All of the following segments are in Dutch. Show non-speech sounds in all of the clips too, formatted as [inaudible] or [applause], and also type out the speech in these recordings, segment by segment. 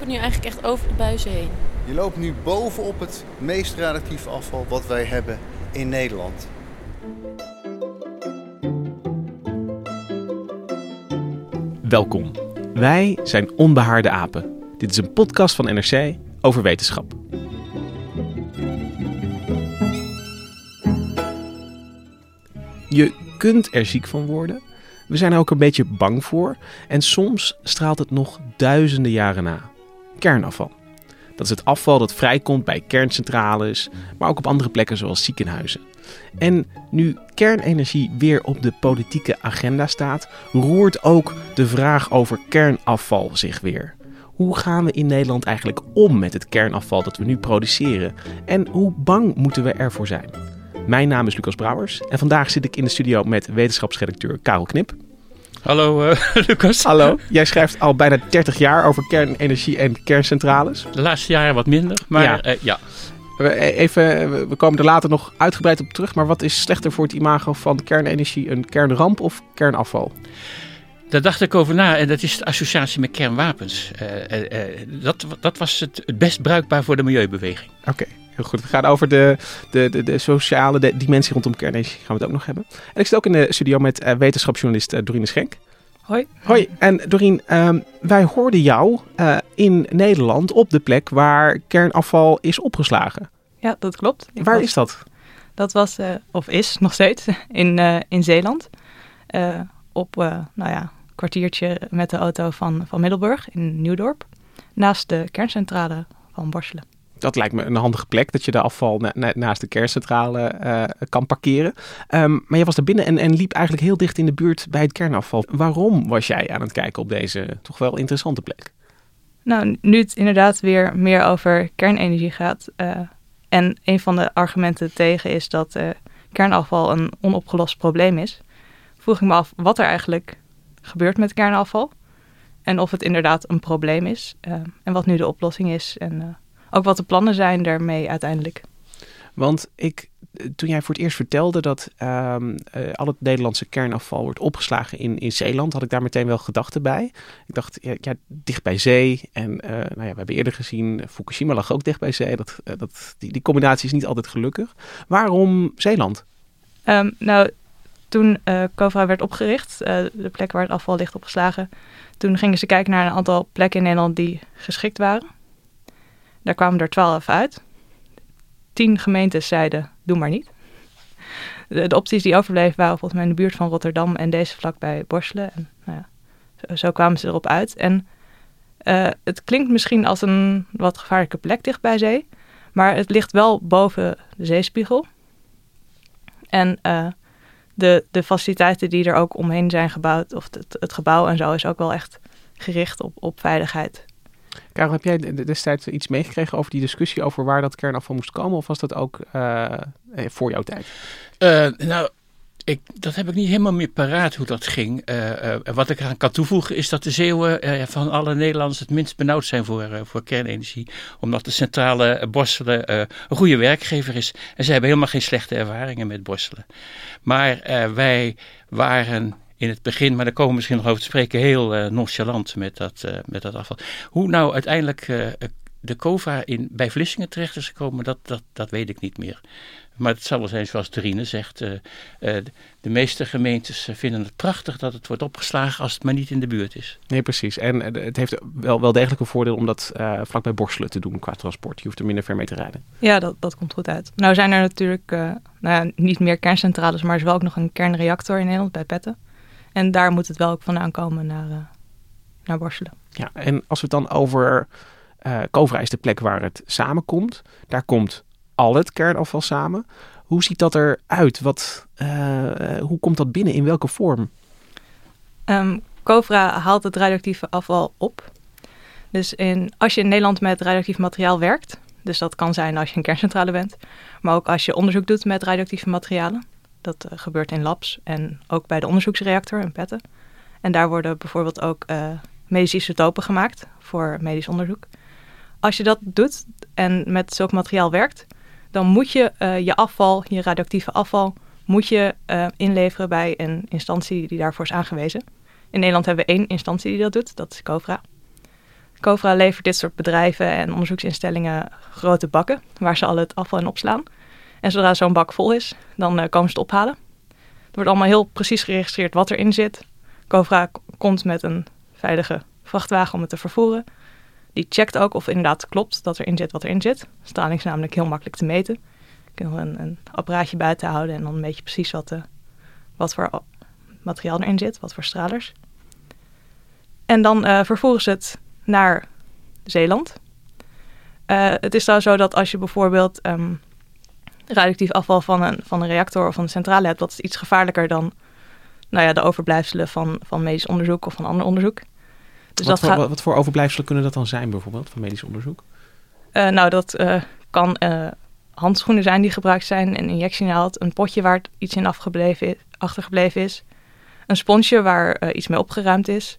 Lopen nu eigenlijk echt over de buizen heen. Je loopt nu bovenop het meest radioactief afval wat wij hebben in Nederland. Welkom. Wij zijn Onbehaarde Apen. Dit is een podcast van NRC over wetenschap. Je kunt er ziek van worden. We zijn er ook een beetje bang voor. En soms straalt het nog duizenden jaren na. Kernafval. Dat is het afval dat vrijkomt bij kerncentrales, maar ook op andere plekken zoals ziekenhuizen. En nu kernenergie weer op de politieke agenda staat, roert ook de vraag over kernafval zich weer. Hoe gaan we in Nederland eigenlijk om met het kernafval dat we nu produceren? En hoe bang moeten we ervoor zijn? Mijn naam is Lucas Brouwers en vandaag zit ik in de studio met wetenschapsredacteur Karel Knip. Hallo uh, [laughs] Lucas. Hallo, jij schrijft al bijna 30 jaar over kernenergie en kerncentrales. De laatste jaren wat minder, maar ja. Uh, ja. Even, we komen er later nog uitgebreid op terug, maar wat is slechter voor het imago van kernenergie? Een kernramp of kernafval? Daar dacht ik over na en dat is de associatie met kernwapens. Uh, dat, dat was het, het best bruikbaar voor de milieubeweging. Oké. Okay. Heel goed. We gaan over de, de, de, de sociale de dimensie rondom kernenergie gaan we het ook nog hebben. En ik zit ook in de studio met uh, wetenschapsjournalist uh, Dorine Schenk. Hoi. Hoi. En Dorien, um, wij hoorden jou uh, in Nederland op de plek waar kernafval is opgeslagen. Ja, dat klopt. Ik waar was, is dat? Dat was, of is nog steeds, [laughs] in, in Zeeland. op, nou ja, een kwartiertje met de auto van, van Middelburg in Nieuwdorp. Naast de kerncentrale van Borselen dat lijkt me een handige plek, dat je de afval na, na, naast de kerncentrale uh, kan parkeren. Um, maar je was er binnen en, en, liep eigenlijk heel dicht in de buurt bij het kernafval. Waarom was jij aan het kijken op deze toch wel interessante plek? Nou, nu het inderdaad weer meer over kernenergie gaat. Uh, en een van de argumenten tegen is dat uh, kernafval een onopgelost probleem is. Vroeg ik me af wat er eigenlijk gebeurt met kernafval. En of het inderdaad een probleem is. en wat nu de oplossing is. En ook wat de plannen zijn daarmee uiteindelijk. Want ik, toen jij voor het eerst vertelde dat um, uh, al het Nederlandse kernafval wordt opgeslagen in, in Zeeland, had ik daar meteen wel gedachten bij. Ik dacht, ja, ja dicht bij zee. En uh, nou ja, we hebben eerder gezien, Fukushima lag ook dicht bij zee. Dat, dat, die, die combinatie is niet altijd gelukkig. Waarom Zeeland? Um, nou, toen uh, COVRA werd opgericht, de plek waar het afval ligt opgeslagen, toen gingen ze kijken naar een aantal plekken in Nederland die geschikt waren. Daar kwamen er twaalf uit. Tien gemeentes zeiden, doe maar niet. De, opties die overbleven waren volgens mij in de buurt van Rotterdam en deze vlakbij Borselen. En, nou ja, zo, kwamen ze erop uit. En uh, het klinkt misschien als een wat gevaarlijke plek dicht bij zee. Maar het ligt wel boven de zeespiegel. En uh, de, de faciliteiten die er ook omheen zijn gebouwd, of het, het gebouw en zo, is ook wel echt gericht op, op veiligheid. Karel, heb jij destijds iets meegekregen over die discussie over waar dat kernafval moest komen? Of was dat ook uh, voor jouw tijd? Uh, nou, ik, dat heb ik niet helemaal meer paraat hoe dat ging. Wat ik aan kan toevoegen is dat de Zeeuwen van alle Nederlanders het minst benauwd zijn voor, voor kernenergie. Omdat de centrale Borselen een goede werkgever is. En ze hebben helemaal geen slechte ervaringen met Borselen. Maar wij waren in het begin, maar daar komen we misschien nog over te spreken, heel uh, nonchalant met dat, uh, met dat afval. Hoe nou uiteindelijk uh, de COVA in, bij Vlissingen terecht is gekomen, dat, dat, dat weet ik niet meer. Maar het zal wel zijn zoals Dorine zegt. de meeste gemeentes vinden het prachtig dat het wordt opgeslagen als het maar niet in de buurt is. Nee, precies. En het heeft wel, wel degelijk een voordeel om dat vlakbij Borselen te doen qua transport. Je hoeft er minder ver mee te rijden. Ja, dat, dat komt goed uit. Nou zijn er natuurlijk nou ja, niet meer kerncentrales, maar er is wel ook nog een kernreactor in Nederland bij Petten. En daar moet het wel ook vandaan komen naar, uh, naar Borselen. Ja, en als we het dan over uh, Kovra is de plek waar het samenkomt. Daar komt al het kernafval samen. Hoe ziet dat eruit? Wat, uh, hoe komt dat binnen? In welke vorm? Um, Covra haalt het radioactieve afval op. Dus in, als je in Nederland met radioactief materiaal werkt, dus dat kan zijn als je een kerncentrale bent, maar ook als je onderzoek doet met radioactieve materialen. Dat uh, gebeurt in labs en ook bij de onderzoeksreactor in Petten. En daar worden bijvoorbeeld ook uh, medische isotopen gemaakt voor medisch onderzoek. Als je dat doet en met zulk materiaal werkt, dan moet je uh, je afval, je radioactieve afval, moet je inleveren bij een instantie die daarvoor is aangewezen. In Nederland hebben we één instantie die dat doet, dat is COVRA. COVRA levert dit soort bedrijven en onderzoeksinstellingen grote bakken waar ze al het afval in opslaan. En zodra zo'n bak vol is, dan uh, komen ze het ophalen. Er wordt allemaal heel precies geregistreerd wat erin zit. COVRA komt met een veilige vrachtwagen om het te vervoeren. Die checkt ook of inderdaad klopt dat erin zit wat erin zit. Straling is namelijk heel makkelijk te meten. Je kunt een, een apparaatje buiten houden en dan weet je precies wat, de, eh, wat voor materiaal erin zit, wat voor stralers. En dan uh, vervoeren ze het naar Zeeland. Het is trouwens zo dat als je bijvoorbeeld um, radioactief afval van een, van een reactor of van een centrale hebt, dat is iets gevaarlijker dan nou ja, de overblijfselen van, van medisch onderzoek of van ander onderzoek. Dus wat, dat voor, gaat... wat voor overblijfselen kunnen dat dan zijn bijvoorbeeld van medisch onderzoek? Uh, nou, dat uh, kan handschoenen zijn die gebruikt zijn, een injectienaald, een potje waar iets in afgebleven is, achtergebleven is, een sponsje waar iets mee opgeruimd is,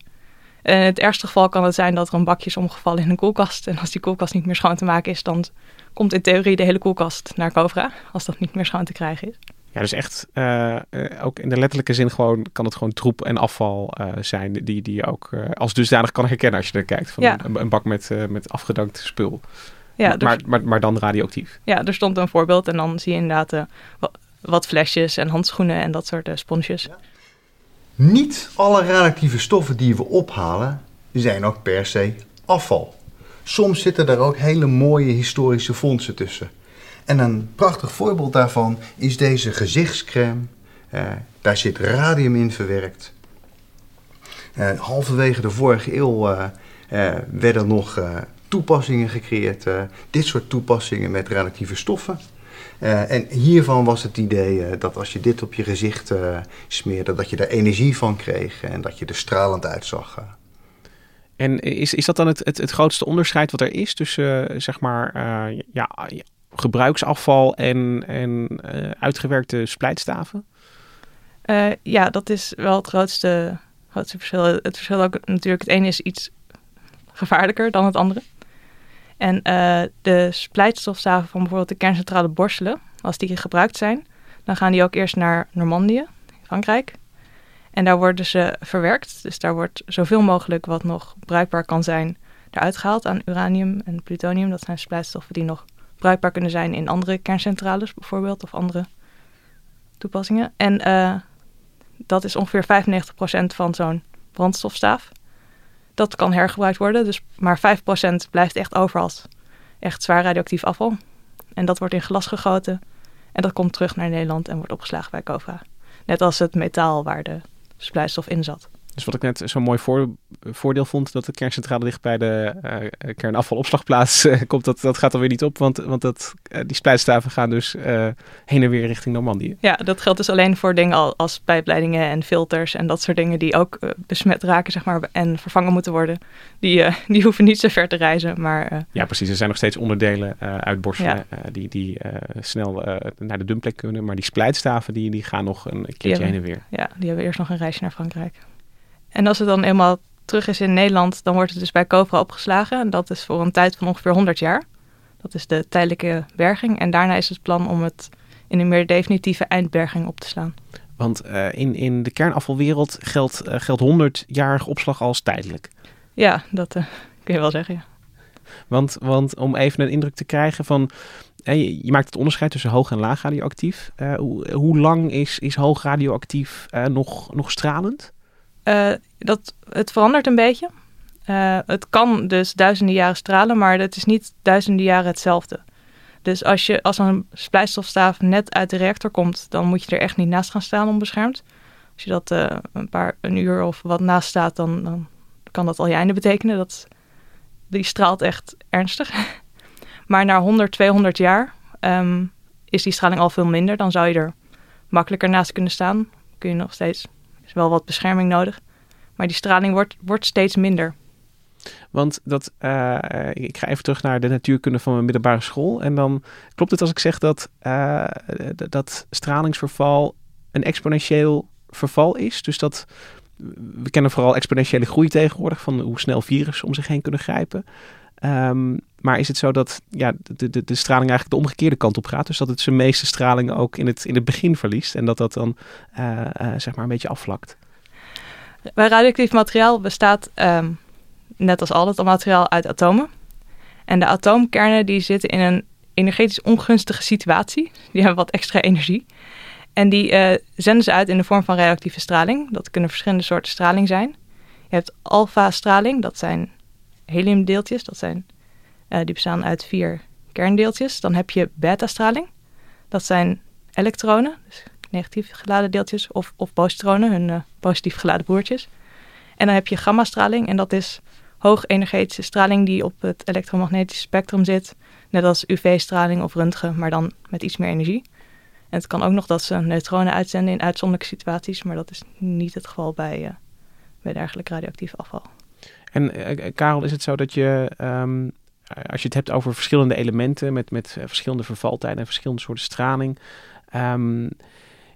in het ergste geval kan het zijn dat er een bakje is omgevallen in een koelkast. En als die koelkast niet meer schoon te maken is, dan komt in theorie de hele koelkast naar Covra. Als dat niet meer schoon te krijgen is. Ja, dus echt, uh, ook in de letterlijke zin gewoon, kan het gewoon troep en afval uh, zijn die, die je ook uh, als dusdanig kan herkennen als je er kijkt. Van ja. een, een, bak met, met afgedankt spul. Ja, dus, maar, maar, maar dan radioactief. Ja, er stond een voorbeeld en dan zie je inderdaad wat, wat flesjes en handschoenen en dat soort sponsjes. Ja. Niet alle radioactieve stoffen die we ophalen zijn ook per se afval. Soms zitten er ook hele mooie historische fondsen tussen. En een prachtig voorbeeld daarvan is deze gezichtscreme. Uh, daar zit radium in verwerkt. Uh, halverwege de vorige eeuw uh, werden nog toepassingen gecreëerd. dit soort toepassingen met radioactieve stoffen. Uh, en hiervan was het idee uh, dat als je dit op je gezicht uh, smeerde, dat je er energie van kreeg en dat je er stralend uitzag. En is, is dat dan het, het, het grootste onderscheid wat er is tussen zeg maar ja, gebruiksafval en, en uitgewerkte splijtstaven? ja, dat is wel het grootste, grootste verschil. Het verschil ook natuurlijk, het ene is iets gevaarlijker dan het andere. En uh, de splijtstofstaven van bijvoorbeeld de kerncentrale Borselen, als die gebruikt zijn, dan gaan die ook eerst naar Normandië, Frankrijk. En daar worden ze verwerkt. Dus daar wordt zoveel mogelijk wat nog bruikbaar kan zijn eruit gehaald aan uranium en plutonium. Dat zijn splijtstoffen die nog bruikbaar kunnen zijn in andere kerncentrales bijvoorbeeld of andere toepassingen. En uh, dat is ongeveer 95% van zo'n brandstofstaaf dat kan hergebruikt worden. Dus maar 5% blijft echt over als echt zwaar radioactief afval. En dat wordt in glas gegoten. En dat komt terug naar Nederland en wordt opgeslagen bij COVA. Net als het metaal waar de splijtstof in zat. Dus wat ik net zo'n mooi voor, voordeel vond, dat de kerncentrale dicht bij de uh, kernafvalopslagplaats uh, komt, dat, dat gaat dan weer niet op, want, want dat, uh, die splijtstaven gaan dus heen en weer richting Normandië. Ja, dat geldt dus alleen voor dingen als pijpleidingen en filters en dat soort dingen die ook besmet raken, zeg maar, en vervangen moeten worden. Die, [laughs] die hoeven niet zo ver te reizen, maar... ja, precies. Er zijn nog steeds onderdelen uit borstelen ja. die, die snel naar de dumpplek kunnen, maar die splijtstaven die, die gaan nog een keertje heen en weer. Ja, die hebben eerst nog een reisje naar Frankrijk. En als het dan eenmaal terug is in Nederland, dan wordt het dus bij Cobra opgeslagen. En dat is voor een tijd van ongeveer 100 jaar. Dat is de tijdelijke berging. En daarna is het plan om het in een meer definitieve eindberging op te slaan. Want uh, in, in de kernafvalwereld geldt, uh, geldt 100-jarige opslag als tijdelijk. Ja, dat uh, [laughs] kun je wel zeggen, ja. Want, want om even een indruk te krijgen van... Je, je maakt het onderscheid tussen hoog en laag radioactief. Hoe, hoe, lang is, is hoog radioactief nog, nog stralend? Uh, dat, het verandert een beetje. Uh, het kan dus duizenden jaren stralen, maar het is niet duizenden jaren hetzelfde. Dus als, je, als een splijtstofstaaf net uit de reactor komt, dan moet je er echt niet naast gaan staan onbeschermd. Als je dat uh, een paar een uur of wat naast staat, dan, dan kan dat al je einde betekenen. Dat, die straalt echt ernstig. [laughs] maar na 100, 200 jaar um, is die straling al veel minder. Dan zou je er makkelijker naast kunnen staan. Kun je nog steeds, is wel wat bescherming nodig. Maar die straling wordt, wordt steeds minder. Want dat, uh, ik ga even terug naar de natuurkunde van mijn middelbare school. En dan klopt het als ik zeg dat, uh, dat stralingsverval een exponentieel verval is. Dus dat we kennen vooral exponentiële groei tegenwoordig van hoe snel virussen om zich heen kunnen grijpen. Um, maar is het zo dat ja, de, de, de straling eigenlijk de omgekeerde kant op gaat? Dus dat het zijn meeste straling ook in het, in het begin verliest en dat dat dan uh, uh, zeg maar een beetje afvlakt? Bij radioactief materiaal bestaat um, net als al het materiaal uit atomen. En de atoomkernen die zitten in een energetisch ongunstige situatie. Die hebben wat extra energie. En die uh, zenden ze uit in de vorm van radioactieve straling. Dat kunnen verschillende soorten straling zijn. Je hebt alfa-straling, dat zijn heliumdeeltjes. Dat zijn, uh, die bestaan uit vier kerndeeltjes. Dan heb je beta-straling. Dat zijn elektronen, dus negatief geladen deeltjes, of, of positronen, hun uh, positief geladen broertjes. En dan heb je gamma-straling, en dat is hoogenergetische straling die op het elektromagnetische spectrum zit. Net als UV-straling of röntgen, maar dan met iets meer energie. En het kan ook nog dat ze neutronen uitzenden in uitzonderlijke situaties, maar dat is niet het geval bij, uh, bij dergelijk radioactief afval. En Karel, is het zo dat je, um, als je het hebt over verschillende elementen met, met verschillende vervaltijden en verschillende soorten straling, um,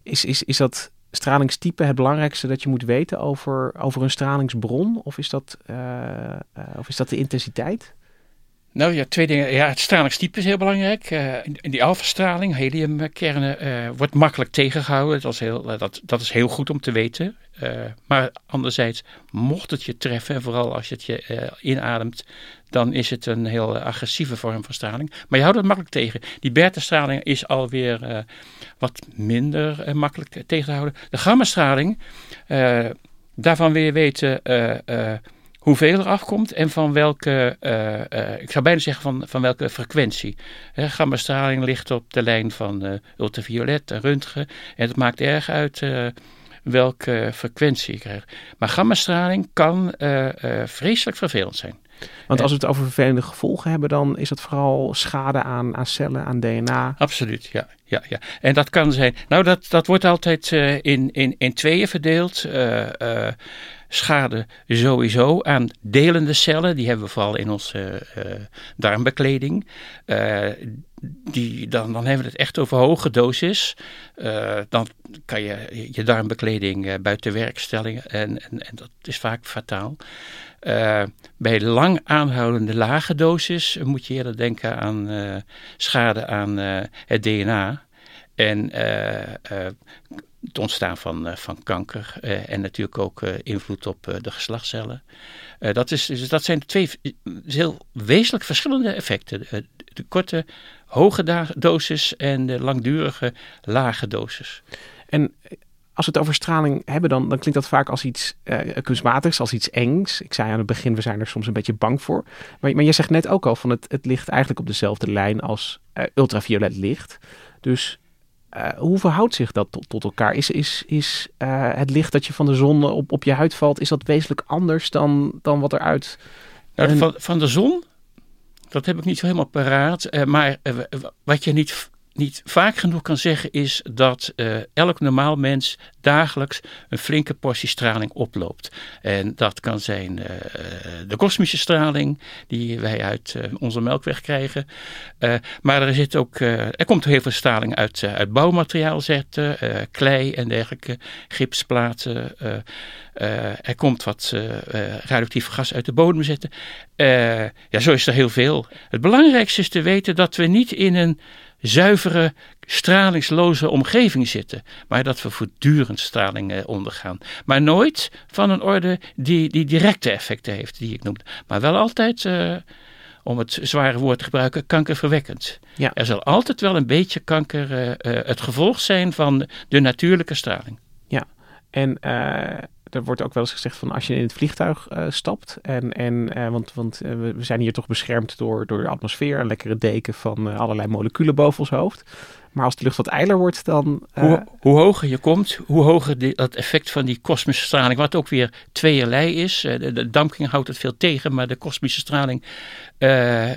is, is, is dat stralingstype het belangrijkste dat je moet weten over, over een stralingsbron? Of is dat, uh, of is dat de intensiteit? Nou ja, twee dingen. Ja, het stralingstype is heel belangrijk. Uh, in die alfastraling, heliumkernen, uh, wordt makkelijk tegengehouden. Dat is heel, uh, dat, dat is heel goed om te weten. maar anderzijds, mocht het je treffen, en vooral als je het je inademt, dan is het een heel agressieve vorm van straling. Maar je houdt het makkelijk tegen. Die beta-straling is alweer wat minder makkelijk tegen te houden. De gamma-straling, daarvan wil je weten hoeveel er afkomt en van welke, uh, uh, ik zou bijna zeggen van, van welke frequentie. Gammastraling ligt op de lijn van uh, ultraviolet en röntgen en het maakt erg uit welke frequentie je krijgt. Maar gammastraling kan vreselijk vervelend zijn. Want als we het over vervelende gevolgen hebben, dan is dat vooral schade aan, aan cellen, aan DNA. Absoluut, ja. ja, ja. En dat kan zijn. Nou, dat, dat wordt altijd in, in, in tweeën verdeeld. Schade sowieso aan delende cellen. Die hebben we vooral in onze darmbekleding. die, dan, dan hebben we het echt over hoge dosis. dan kan je je darmbekleding buiten werk stellen. En, en, en dat is vaak fataal. Bij lang aanhoudende lage dosis moet je eerder denken aan schade aan het DNA. En het ontstaan van, van kanker en natuurlijk ook invloed op de geslachtscellen. dat, is, dus dat zijn twee heel wezenlijk verschillende effecten. De, korte hoge dosis en de langdurige lage dosis. En als we het over straling hebben, dan, dan klinkt dat vaak als iets kunstmatigs, als iets engs. Ik zei aan het begin, we zijn er soms een beetje bang voor. Maar, maar je zegt net ook al van het, het ligt eigenlijk op dezelfde lijn als ultraviolet licht. Dus uh, hoe verhoudt zich dat tot, tot elkaar? Is, is, is het licht dat je van de zon op, op je huid valt, is dat wezenlijk anders dan, dan wat eruit... Nou, van, van de zon, dat heb ik niet zo helemaal paraat. maar wat je niet niet vaak genoeg kan zeggen is dat uh, elk normaal mens dagelijks een flinke portie straling oploopt. En dat kan zijn uh, de kosmische straling die wij uit uh, onze melkweg krijgen. maar er, zit ook, er komt heel veel straling uit, uit bouwmateriaal zetten, klei en dergelijke, gipsplaten. er komt wat radioactief gas uit de bodem zetten. ja, zo is er heel veel. Het belangrijkste is te weten dat we niet in een zuivere, stralingsloze omgeving zitten. Maar dat we voortdurend straling eh, ondergaan. Maar nooit van een orde die, die directe effecten heeft, die ik noemde. Maar wel altijd, uh, om het zware woord te gebruiken, kankerverwekkend. Ja. Er zal altijd wel een beetje kanker uh, het gevolg zijn van de natuurlijke straling. Ja, en er wordt ook wel eens gezegd van als je in het vliegtuig uh, stapt. En, en, uh, want, want uh, we zijn hier toch beschermd door, door de atmosfeer. Een lekkere deken van allerlei moleculen boven ons hoofd. Maar als de lucht wat eiler wordt, dan... Hoe, hoe, hoger je komt, hoe hoger dat effect van die kosmische straling... wat ook weer tweeërlei is. De, de houdt het veel tegen, maar de kosmische straling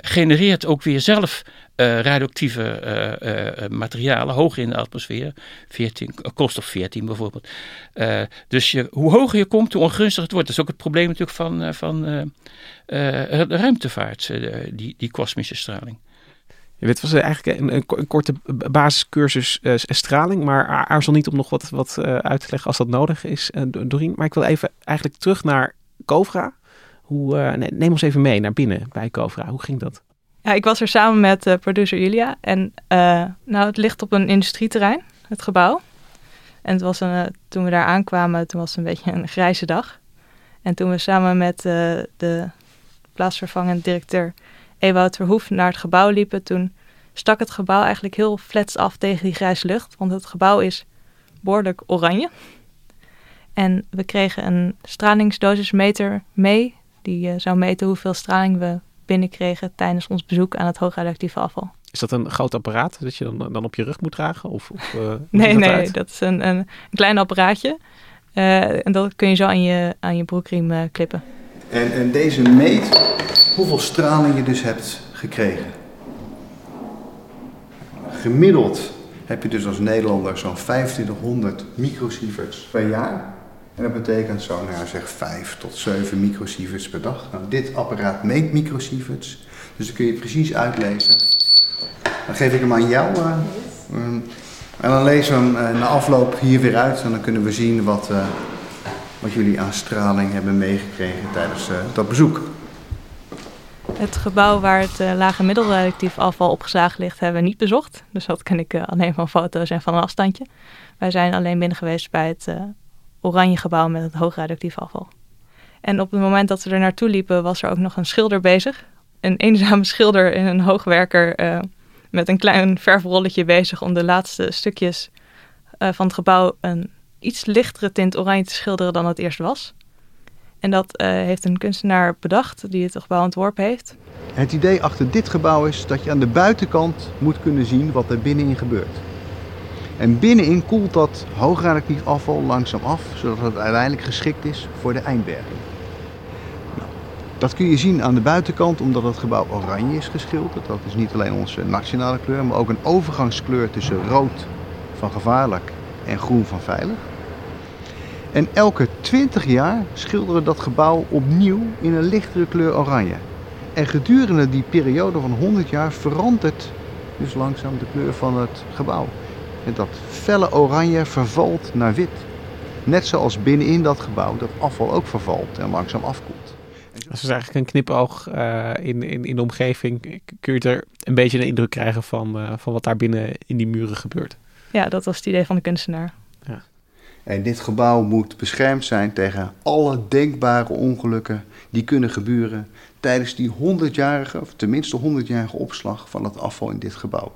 genereert ook weer zelf uh, radioactieve uh, materialen hoog in de atmosfeer. 14, koolstof 14 bijvoorbeeld. dus je, hoe hoger je komt, hoe ongunstiger het wordt. Dat is ook het probleem natuurlijk van, van ruimtevaart, die, die kosmische straling. Ja, dit was eigenlijk een, een, korte basiscursus straling, maar aarzel niet om nog wat, wat uit te leggen als dat nodig is, uh. Maar ik wil even eigenlijk terug naar Covra. Hoe, neem ons even mee naar binnen bij Covra. Hoe ging dat? Ja, ik was er samen met producer Julia en nou, het ligt op een industrieterrein, het gebouw. En het was een, toen we daar aankwamen, toen was het een beetje een grijze dag. En toen we samen met de plaatsvervangend directeur Ewout Verhoef naar het gebouw liepen, toen stak het gebouw eigenlijk heel flats af tegen die grijze lucht. Want het gebouw is behoorlijk oranje. En we kregen een stralingsdosismeter mee. Die zou meten hoeveel straling we binnenkregen tijdens ons bezoek aan het hoogradioactieve afval. Is dat een groot apparaat dat je dan, dan op je rug moet dragen? Of, of uh, [laughs] nee, dat nee, dat is een, een, een klein apparaatje. Uh, en dat kun je zo aan je, aan je broekriem klippen. En, en deze meet hoeveel straling je dus hebt gekregen. Gemiddeld heb je dus als Nederlander zo'n 2500 microsieverts per jaar. En dat betekent zo, nou zeg 5 tot 7 microsieverts per dag. Nou, dit apparaat meet microsieverts, dus dan kun je precies uitlezen. Dan geef ik hem aan jou. Uh, en dan lezen we hem uh, na afloop hier weer uit en dan kunnen we zien wat, uh, wat jullie aan straling hebben meegekregen tijdens dat bezoek. Het gebouw waar het lage middelradioactief afval opgeslagen ligt, hebben we niet bezocht. Dus dat ken ik alleen van foto's en van een afstandje. Wij zijn alleen binnen geweest bij het oranje gebouw met het hoogradioactief afval. En op het moment dat we er naartoe liepen, was er ook nog een schilder bezig. Een eenzame schilder in een hoogwerker met een klein verfrolletje bezig om de laatste stukjes van het gebouw een iets lichtere tint oranje te schilderen dan het eerst was. En dat uh, heeft een kunstenaar bedacht die het gebouw ontworpen heeft. Het idee achter dit gebouw is dat je aan de buitenkant moet kunnen zien wat er binnenin gebeurt. En binnenin koelt dat hoogradioactief afval langzaam af, zodat het uiteindelijk geschikt is voor de eindberging. Nou, dat kun je zien aan de buitenkant omdat het gebouw oranje is geschilderd. Dat is niet alleen onze nationale kleur, maar ook een overgangskleur tussen rood van gevaarlijk en groen van veilig. En elke 20 jaar schilderen dat gebouw opnieuw in een lichtere kleur oranje. En gedurende die periode van 100 jaar verandert dus langzaam de kleur van het gebouw. En dat felle oranje vervalt naar wit. Net zoals binnenin dat gebouw dat afval ook vervalt en langzaam afkoelt. Dat is eigenlijk een knipoog uh, in, in, in de omgeving. Kun je er een beetje een indruk krijgen van, uh, van wat daar binnen in die muren gebeurt? Ja, dat was het idee van de kunstenaar. En dit gebouw moet beschermd zijn tegen alle denkbare ongelukken die kunnen gebeuren tijdens die 100-jarige, of tenminste 100-jarige opslag van het afval in dit gebouw.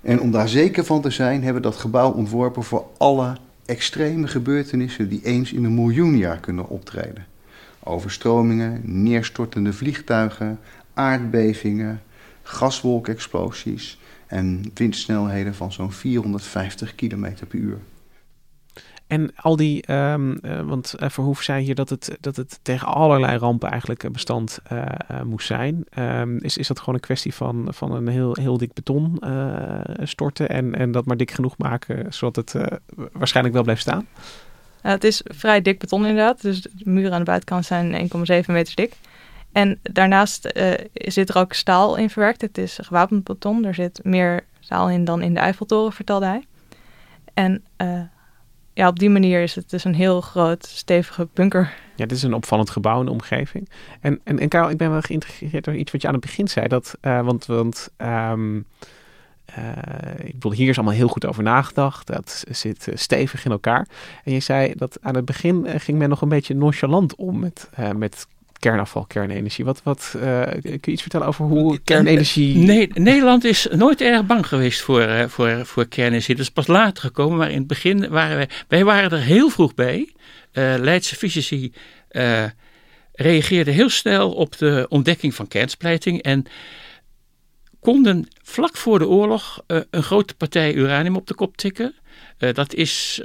En om daar zeker van te zijn, hebben we dat gebouw ontworpen voor alle extreme gebeurtenissen die eens in een miljoen jaar kunnen optreden. Overstromingen, neerstortende vliegtuigen, aardbevingen, gaswolkexplosies en windsnelheden van zo'n 450 km per uur. En al die, um, uh, want uh, Verhoef zei hier dat het, dat het tegen allerlei rampen eigenlijk bestand uh, moest zijn. Um, is, is dat gewoon een kwestie van, van een heel, heel dik beton storten en, en dat maar dik genoeg maken, zodat het waarschijnlijk wel blijft staan? het is vrij dik beton inderdaad, dus de muren aan de buitenkant zijn 1,7 meter dik. En daarnaast zit er ook staal in verwerkt. Het is gewapend beton, er zit meer staal in dan in de Eiffeltoren, vertelde hij. En ja, op die manier is het dus een heel groot, stevige bunker. Ja, dit is een opvallend gebouw in de omgeving. En, en, en Karel, ik ben wel geïnteresseerd door iets wat je aan het begin zei. Dat, uh, want want um, uh, ik bedoel, hier is allemaal heel goed over nagedacht. Dat zit stevig in elkaar. En je zei dat aan het begin ging men nog een beetje nonchalant om met, met kernafval, kernenergie. Wat, wat uh, kun je iets vertellen over hoe kernenergie... Nee, Nederland is nooit erg bang geweest voor, uh, voor, voor kernenergie. Dat is pas later gekomen, maar in het begin waren wij... Wij waren er heel vroeg bij. Uh, Leidse fysici reageerden heel snel op de ontdekking van kernsplijting en konden vlak voor de oorlog een grote partij uranium op de kop tikken. dat is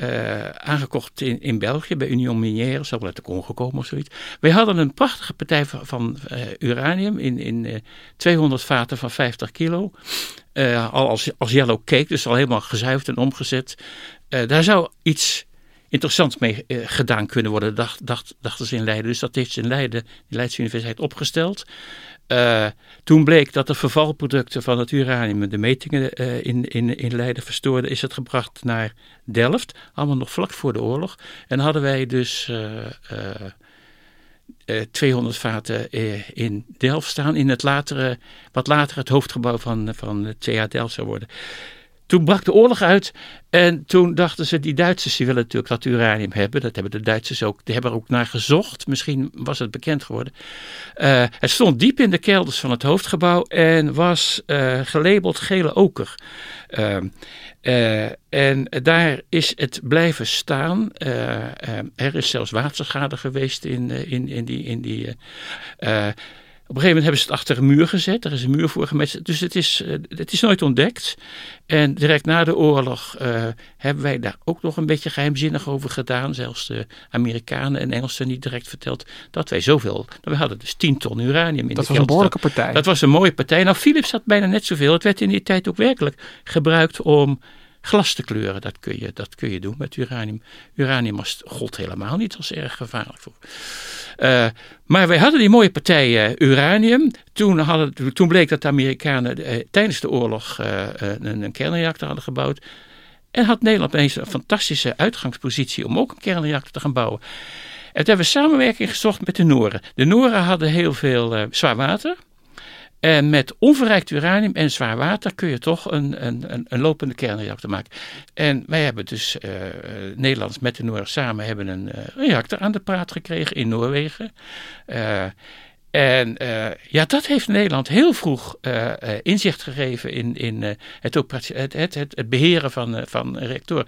eh, aangekocht in, in België bij Union Minière, zal wel uit de Congo komen of zoiets. Wij hadden een prachtige partij van, eh, uranium in, in 200 vaten van 50 kilo. al als, als yellow cake, dus al helemaal gezuiverd en omgezet. daar zou iets interessants mee gedaan kunnen worden, dacht, dacht, dachten ze in Leiden. Dus dat heeft ze in Leiden, de Leidse Universiteit, opgesteld. Uh, toen bleek dat de vervalproducten van het uranium de metingen uh, in, in, in Leiden verstoorden, is het gebracht naar Delft, allemaal nog vlak voor de oorlog. En hadden wij dus uh, 200 vaten in Delft staan, in het latere, wat later het hoofdgebouw van, van TH Delft zou worden. Toen brak de oorlog uit en toen dachten ze, die Duitsers die willen natuurlijk dat uranium hebben. Dat hebben de Duitsers ook, die hebben ook naar gezocht. Misschien was het bekend geworden. Uh, het stond diep in de kelders van het hoofdgebouw en was uh, gelabeld gele oker. Uh, en daar is het blijven staan. er is zelfs waterschade geweest in, in, in die... In die op een gegeven moment hebben ze het achter een muur gezet. Er is een muur voor gemet. Dus het is, uh, het is nooit ontdekt. En direct na de oorlog uh, hebben wij daar ook nog een beetje geheimzinnig over gedaan. Zelfs de Amerikanen en Engelsen niet direct verteld dat wij zoveel. We hadden dus 10 ton uranium in dat de was een behoorlijke partij. Dat was een mooie partij. Nou, Philips had bijna net zoveel. Het werd in die tijd ook werkelijk gebruikt om glas te kleuren. Dat kun je, dat kun je doen met uranium. Uranium was god helemaal niet als erg gevaarlijk voor. Uh, maar wij hadden die mooie partij uh, uranium. Toen, hadden, toen bleek dat de Amerikanen uh, tijdens de oorlog een, een kernreactor hadden gebouwd. En had Nederland ineens een fantastische uitgangspositie om ook een kernreactor te gaan bouwen. En toen hebben we samenwerking gezocht met de Noren. De Noren hadden heel veel zwaar water. En met onverrijkt uranium en zwaar water kun je toch een, een, een, lopende kernreactor maken. En wij hebben dus, uh, Nederlands met de Noorden samen, hebben een uh, reactor aan de praat gekregen in Noorwegen. En ja, dat heeft Nederland heel vroeg inzicht gegeven in, in het, het, het, het, beheren van, van reactoren.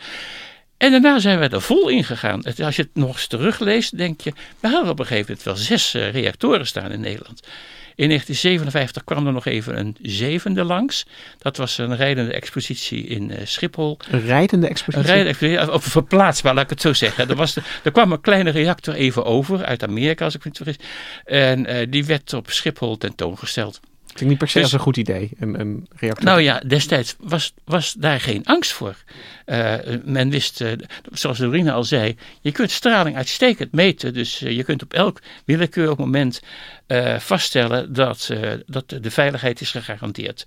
En daarna zijn we er vol in gegaan. Als je het nog eens terugleest, denk je, we hadden op een gegeven moment wel zes reactoren staan in Nederland. In 1957 kwam er nog even een zevende langs. Dat was een rijdende expositie in uh, Schiphol. Een rijdende expositie? Een rijdende expositie, of verplaatsbaar, laat ik het zo zeggen. Er, was er kwam een kleine reactor even over, uit Amerika als ik me niet vergis. En uh, die werd op Schiphol tentoongesteld. Klinkt niet per se dus, als een goed idee, een, een reactor. Nou ja, destijds was, was daar geen angst voor. Uh, men wist, uh, zoals Dorina al zei, je kunt straling uitstekend meten. Dus uh, je kunt op elk willekeurig moment vaststellen dat, dat de veiligheid is gegarandeerd.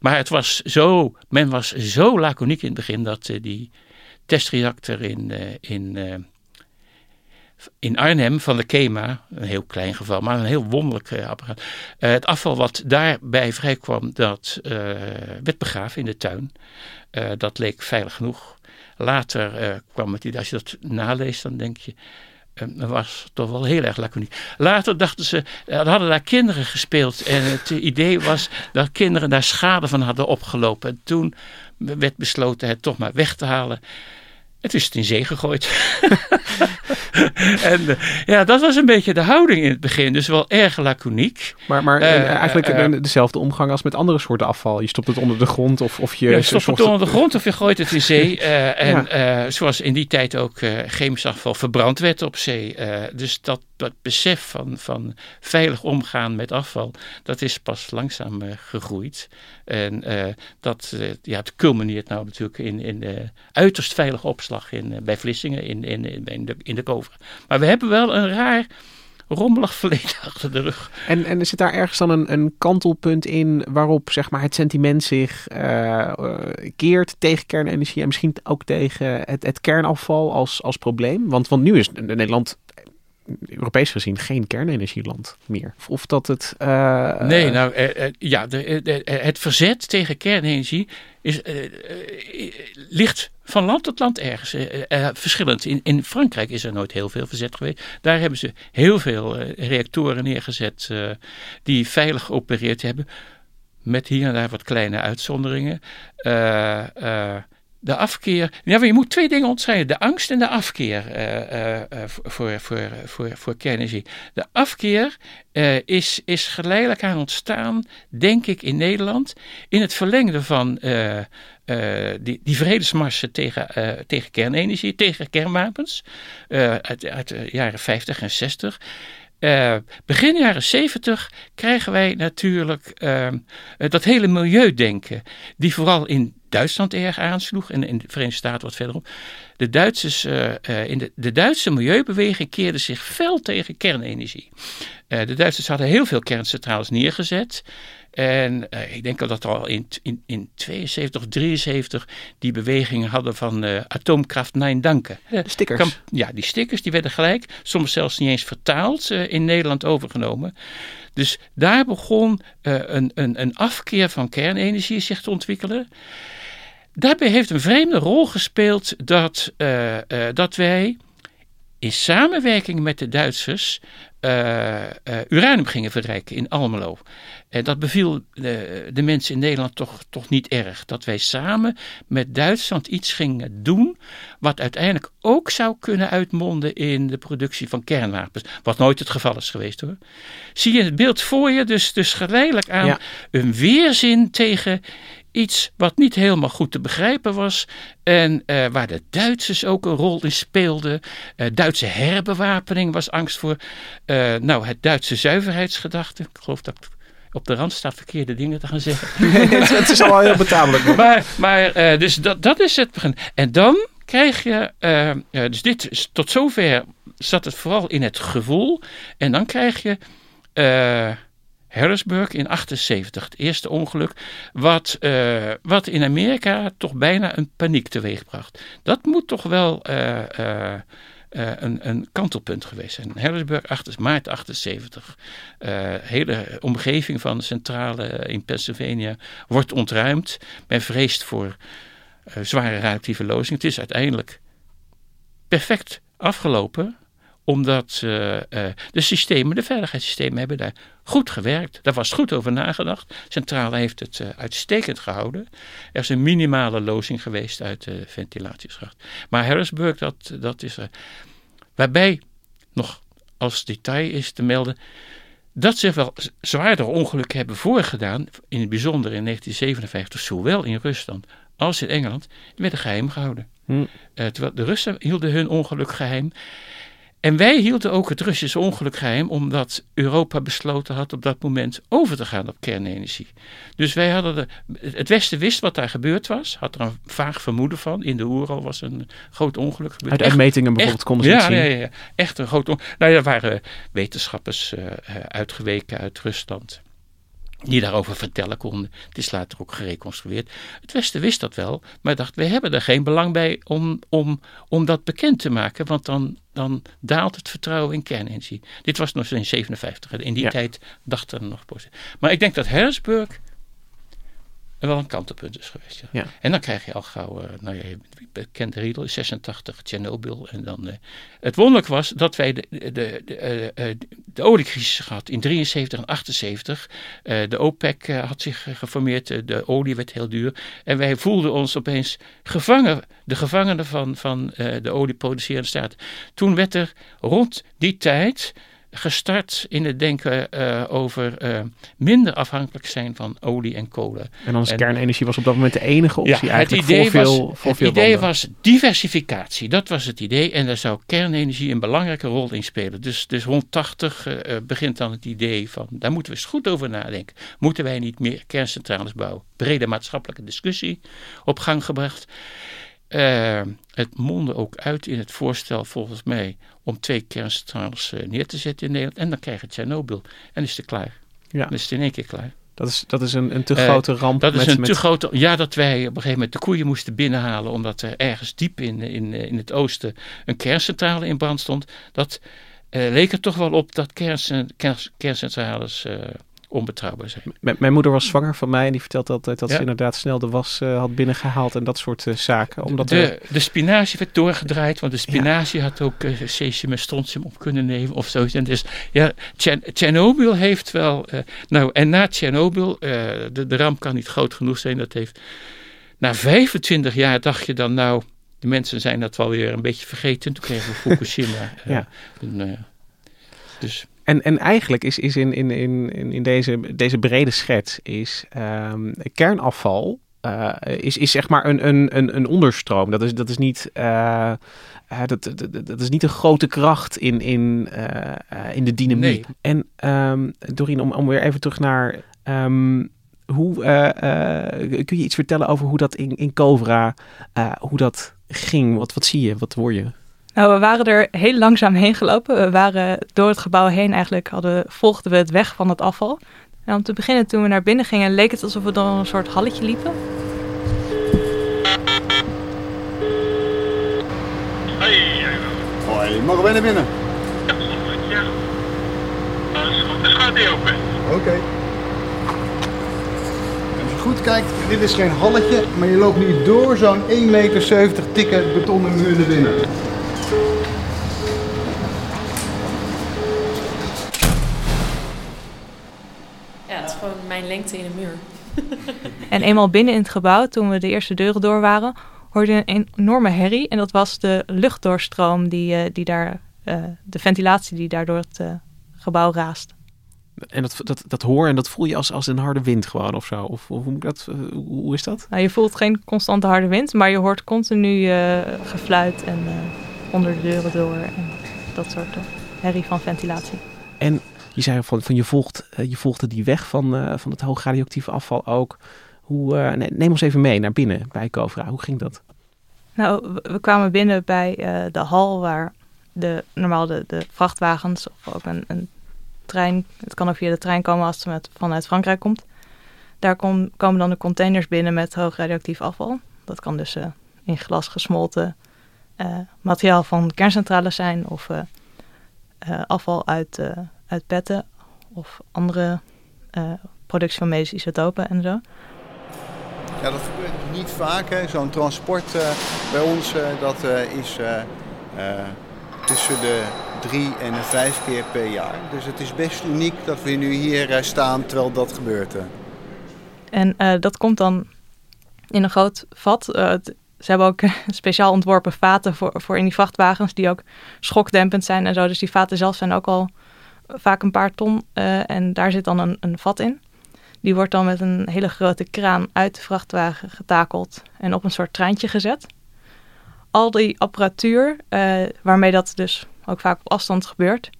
Maar het was zo, men was zo laconiek in het begin dat die testreactor in, in in Arnhem van de KEMA, een heel klein geval, maar een heel wonderlijk uh, apparaat. Uh, het afval wat daarbij vrijkwam, dat uh, werd begraven in de tuin. dat leek veilig genoeg. Later kwam het, als je dat naleest, dan denk je, dat was toch wel heel erg laconiek. Later dachten ze, hadden daar kinderen gespeeld en het idee was dat kinderen daar schade van hadden opgelopen. En toen werd besloten het toch maar weg te halen. Het is het in zee gegooid. [laughs] en uh, ja, dat was een beetje de houding in het begin. Dus wel erg laconiek. Maar, maar uh, eigenlijk uh, dezelfde omgang als met andere soorten afval. Je stopt het onder de grond of, of je... Ja, je stopt het onder de grond of je gooit het in zee. [laughs] en ja. zoals in die tijd ook chemisch afval verbrand werd op zee. dus dat, dat besef van, van veilig omgaan met afval, dat is pas langzaam gegroeid. En dat ja, het culmineert nou natuurlijk in, in uiterst veilige opslag in, eh, bij Vlissingen in, in, in, de, in de Kover. Maar we hebben wel een raar rommelig [laughs] verleden achter de rug. En, en zit daar ergens dan een, een kantelpunt in waarop zeg maar, het sentiment zich uh, keert tegen kernenergie en misschien ook tegen het, het kernafval als, als probleem? Want, want nu is Nederland Europees gezien geen kernenergieland meer. Of dat het. Uh, nee, nou uh, ja, de, de, het verzet tegen kernenergie is, ligt van land tot land ergens verschillend. In, in Frankrijk is er nooit heel veel verzet geweest. Daar hebben ze heel veel reactoren neergezet die veilig geopereerd hebben. Met hier en daar wat kleine uitzonderingen de afkeer. Ja, je moet twee dingen ontscheiden: de angst en de afkeer uh, uh, voor, voor, voor, voor kernenergie. De afkeer is, is geleidelijk aan ontstaan, denk ik, in Nederland. In het verlengde van die, die vredesmarsen tegen, tegen kernenergie, tegen kernwapens uit, uit de jaren 50 en 60. begin jaren 70 krijgen wij natuurlijk dat hele milieudenken, die vooral in Duitsland erg aansloeg en in de Verenigde Staten wat verderop. De, Duitsers, uh, in de, de Duitse milieubeweging keerde zich fel tegen kernenergie. Uh, de Duitsers hadden heel veel kerncentrales neergezet. En uh, ik denk dat al in, in, in 72 of 73 die bewegingen hadden van uh, atoomkraft nein danken. De stickers. ja, die stickers die werden gelijk, soms zelfs niet eens vertaald, uh, in Nederland overgenomen. Dus daar begon een, een, een afkeer van kernenergie zich te ontwikkelen. Daarbij heeft een vreemde rol gespeeld dat, uh, uh, dat wij in samenwerking met de Duitsers uh, uranium gingen verrijken in Almelo. En dat beviel de, de, mensen in Nederland toch, toch niet erg. Dat wij samen met Duitsland iets gingen doen. wat uiteindelijk ook zou kunnen uitmonden in de productie van kernwapens. Wat nooit het geval is geweest hoor. Zie je het beeld voor je, dus, dus geleidelijk aan ja. een weerzin tegen iets wat niet helemaal goed te begrijpen was. En uh, waar de Duitsers ook een rol in speelden. Uh, Duitse herbewapening was angst voor. Uh, nou, het Duitse zuiverheidsgedachte. Ik geloof dat ik op de rand staat verkeerde dingen te gaan zeggen. [laughs] het, is al heel betamelijk. maar maar dus dat, dat is het begin. En dan krijg je. dus dit tot zover zat het vooral in het gevoel. En dan krijg je. Harrisburg in 78, het eerste ongeluk, wat, uh, wat in Amerika toch bijna een paniek teweegbracht. Dat moet toch wel uh, uh, een, een, kantelpunt geweest zijn. Harrisburg, 8, maart 78. De hele omgeving van de centrale in Pennsylvania wordt ontruimd. Men vreest voor zware radioactieve lozing. Het is uiteindelijk perfect afgelopen omdat uh, uh, de systemen, de veiligheidssystemen hebben daar goed gewerkt. Daar was goed over nagedacht. Centrale heeft het uh, uitstekend gehouden. Er is een minimale lozing geweest uit de ventilatieschacht. Maar Harrisburg, dat, dat is er. Waarbij, nog als detail is te melden, dat zich wel zwaardere ongelukken hebben voorgedaan, in het bijzonder in 1957, zowel in Rusland als in Engeland, die werden geheim gehouden. Hm. terwijl de Russen hielden hun ongeluk geheim. En wij hielden ook het Russische ongeluk geheim, omdat Europa besloten had op dat moment over te gaan op kernenergie. Dus wij hadden de, het Westen wist wat daar gebeurd was, had er een vaag vermoeden van. In de Oeral was een groot ongeluk gebeurd. Uit uitmetingen bijvoorbeeld echt, konden ze ja, het zien. Ja, ja, echt een groot ongeluk. Nou, er waren wetenschappers uh, uitgeweken uit Rusland die daarover vertellen konden. Het is later ook gereconstrueerd. Het Westen wist dat wel, maar dacht, we hebben er geen belang bij om, om, om dat bekend te maken, want dan, dan daalt het vertrouwen in kernenergie. Dit was nog in 57. In die ja. tijd dachten er nog positief. Maar ik denk dat Harrisburg wel een kantelpunt is geweest. Ja. Ja. En dan krijg je al gauw, uh, nou ja, je kent de riedel, 86, Tsjernobyl. En dan, uh, het wonderlijk was dat wij de, de, de, de oliecrisis gehad in 73 en 78. de OPEC had zich geformeerd, de olie werd heel duur. En wij voelden ons opeens gevangen, de gevangenen van, van de olieproducerende staat. Toen werd er rond die tijd gestart in het denken uh, over uh, minder afhankelijk zijn van olie en kolen. En en, kernenergie was op dat moment de enige optie ja, eigenlijk het idee voor was, veel, voor het veel idee landen. was diversificatie, dat was het idee. En daar zou kernenergie een belangrijke rol in spelen. Dus, dus rond 80 uh, begint dan het idee van, daar moeten we eens goed over nadenken. Moeten wij niet meer kerncentrales bouwen? Brede maatschappelijke discussie op gang gebracht. Het mondde ook uit in het voorstel volgens mij om twee kerncentrales uh, neer te zetten in Nederland. En dan krijg je Tsjernobyl. En is het klaar. Ja. Dan is het in één keer klaar. Dat is, dat is een, een te grote uh, ramp. Dat is met, een met... te grote... Ja, dat wij op een gegeven moment de koeien moesten binnenhalen... omdat er ergens diep in, in, in het oosten een kerncentrale in brand stond. Dat leek er toch wel op dat kerncent kerncentrales onbetrouwbaar zijn. M mijn moeder was zwanger van mij en die vertelt altijd dat ja. ze inderdaad snel de was uh, had binnengehaald en dat soort uh, zaken. Omdat de, er... de spinazie werd doorgedraaid, want de spinazie ja. had ook uh, cesium en strontium op kunnen nemen of zoiets. En dus ja, Tsjernobyl heeft wel. nou, en na Tsjernobyl, de, de ramp kan niet groot genoeg zijn. Dat heeft. Na 25 jaar dacht je dan, nou, de mensen zijn dat wel weer een beetje vergeten. Toen kregen we [laughs] Fukushima. ja. En, dus. En, en eigenlijk is, is in, in, in, in deze, deze brede schets is um, kernafval eh, is, is zeg maar een, een, een, een onderstroom. Dat is, dat is niet. eh, dat, dat, dat is niet een grote kracht in, in, in de dynamiek. Nee. En ehm Dorien, om, om weer even terug naar. ehm, hoe, kun je iets vertellen over hoe dat in, in Covra, eh, hoe dat ging? Wat, wat zie je? Wat hoor je? Nou, we waren er heel langzaam heen gelopen. We waren door het gebouw heen eigenlijk, hadden, volgden we het weg van het afval. En om te beginnen, toen we naar binnen gingen, leek het alsof we door een soort halletje liepen. Hoi, mogen wij naar binnen? Ja. Goed, de gaat die open. Oké. Als je goed kijkt, dit is geen halletje, maar je loopt nu door zo'n 1,70 meter dikke betonnen muur naar binnen. Ja, het is gewoon mijn lengte in een muur. [laughs] En eenmaal binnen in het gebouw, toen we de eerste deuren door waren, hoorde je een enorme herrie. En dat was de luchtdoorstroom, die, eh, die daar, eh, de ventilatie die daar door het eh, gebouw raast. En dat, dat, dat hoor en dat voel je als, als een harde wind gewoon of zo? Of, of hoe, moet ik dat, hoe is dat? Nou, je voelt geen constante harde wind, maar je hoort continu eh, gefluit en eh, onder de deuren door en dat soort herrie van ventilatie. En je zei van, van je, volgt, eh, je volgde die weg van, eh, van het hoogradioactieve afval ook. Hoe, eh, ne- neem ons even mee naar binnen bij Covra. Hoe ging dat? Nou, we, kwamen binnen bij de hal waar de, normaal de, de vrachtwagens of ook een, een trein, het kan ook via de trein komen als het met, vanuit Frankrijk komt. Daar kom- komen dan de containers binnen met hoog radioactief afval. Dat kan dus in glas gesmolten materiaal van kerncentrales zijn of afval uit, uit petten of andere eh, productie van medische isotopen en zo. Ja, dat gebeurt niet vaak. Zo'n transport eh, bij ons eh, dat, is tussen de drie en de vijf keer per jaar. Dus het is best uniek dat we nu hier staan terwijl dat gebeurt. En dat komt dan in een groot vat. Het- ze hebben ook [laughs] speciaal ontworpen vaten voor, voor in die vrachtwagens, die ook schokdempend zijn en zo. Dus die vaten zelf zijn ook al vaak een paar ton. eh, en daar zit dan een, een vat in. Die wordt dan met een hele grote kraan uit de vrachtwagen getakeld en op een soort treintje gezet. Al die apparatuur, eh, waarmee dat dus ook vaak op afstand gebeurt,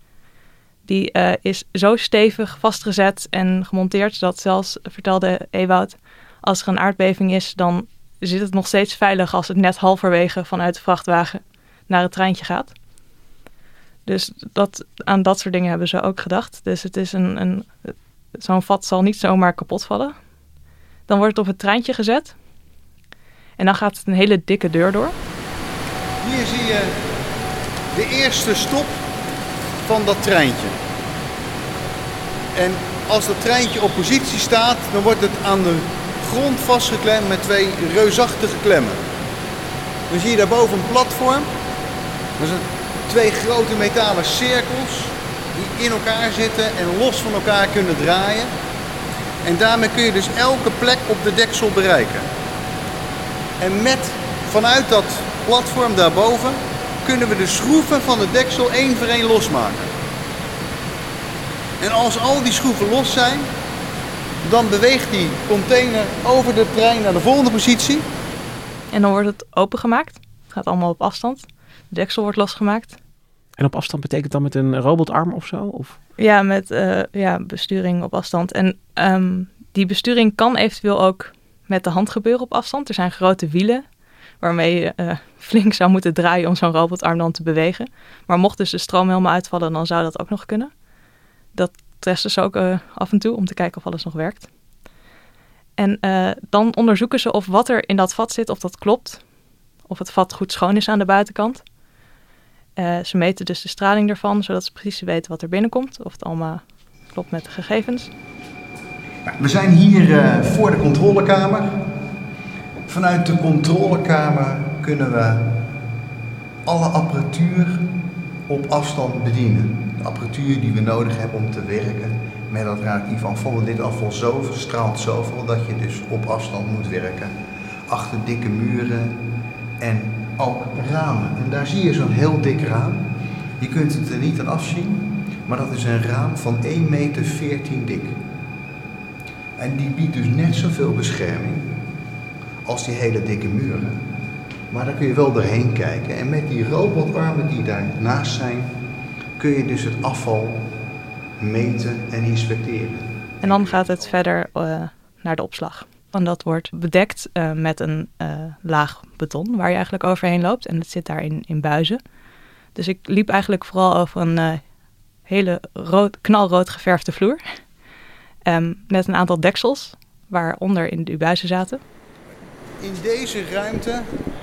die eh, is zo stevig vastgezet en gemonteerd dat zelfs, vertelde Ewout, als er een aardbeving is, dan zit het nog steeds veilig als het net halverwege vanuit de vrachtwagen naar het treintje gaat. Dus dat, aan dat soort dingen hebben ze ook gedacht. Dus het is een, een, zo'n vat zal niet zomaar kapot vallen. Dan wordt het op het treintje gezet. En dan gaat het een hele dikke deur door. Hier zie je de eerste stop van dat treintje. En als dat treintje op positie staat, dan wordt het aan de grond vastgeklemd met twee reusachtige klemmen. Dan zie je daarboven een platform. Twee grote metalen cirkels die in elkaar zitten en los van elkaar kunnen draaien. En daarmee kun je dus elke plek op de deksel bereiken. En met vanuit dat platform daarboven kunnen we de schroeven van de deksel één voor één losmaken. En als al die schroeven los zijn, dan beweegt die container over de trein naar de volgende positie. En dan wordt het opengemaakt. Het gaat allemaal op afstand. De deksel wordt losgemaakt. En op afstand betekent dat met een robotarm of zo? Of? Ja, met eh, ja, besturing op afstand. En ehm, die besturing kan eventueel ook met de hand gebeuren op afstand. Er zijn grote wielen waarmee je eh, [laughs] flink zou moeten draaien om zo'n robotarm dan te bewegen. Maar mocht dus de stroom helemaal uitvallen, dan zou dat ook nog kunnen. Dat testen ze ook eh, af en toe om te kijken of alles nog werkt. En dan onderzoeken ze of wat er in dat vat zit, of dat klopt. Of het vat goed schoon is aan de buitenkant. Eh, ze meten dus de straling ervan, zodat ze precies weten wat er binnenkomt. Of het allemaal klopt met de gegevens. We zijn hier eh, voor de controlekamer. Vanuit de controlekamer kunnen we alle apparatuur op afstand bedienen. De apparatuur die we nodig hebben om te werken met dat radioactief afval. Dit afval zo straalt zoveel dat je dus op afstand moet werken. Achter dikke muren en ook ramen. En daar zie je zo'n heel dik raam. Je kunt het er niet aan afzien, maar dat is een raam van 1,14 meter dik. En die biedt dus net zoveel bescherming als die hele dikke muren. Maar daar kun je wel doorheen kijken. En met die robotarmen die daarnaast zijn, kun je dus het afval meten en inspecteren. En dan gaat het verder eh, naar de opslag. En dat wordt bedekt eh, met een eh, laag beton waar je eigenlijk overheen loopt. En het zit daar in, buizen. Dus ik liep eigenlijk vooral over een eh, hele rood, knalrood geverfde vloer. [laughs] Ehm, met een aantal deksels waaronder in de buizen zaten. In deze ruimte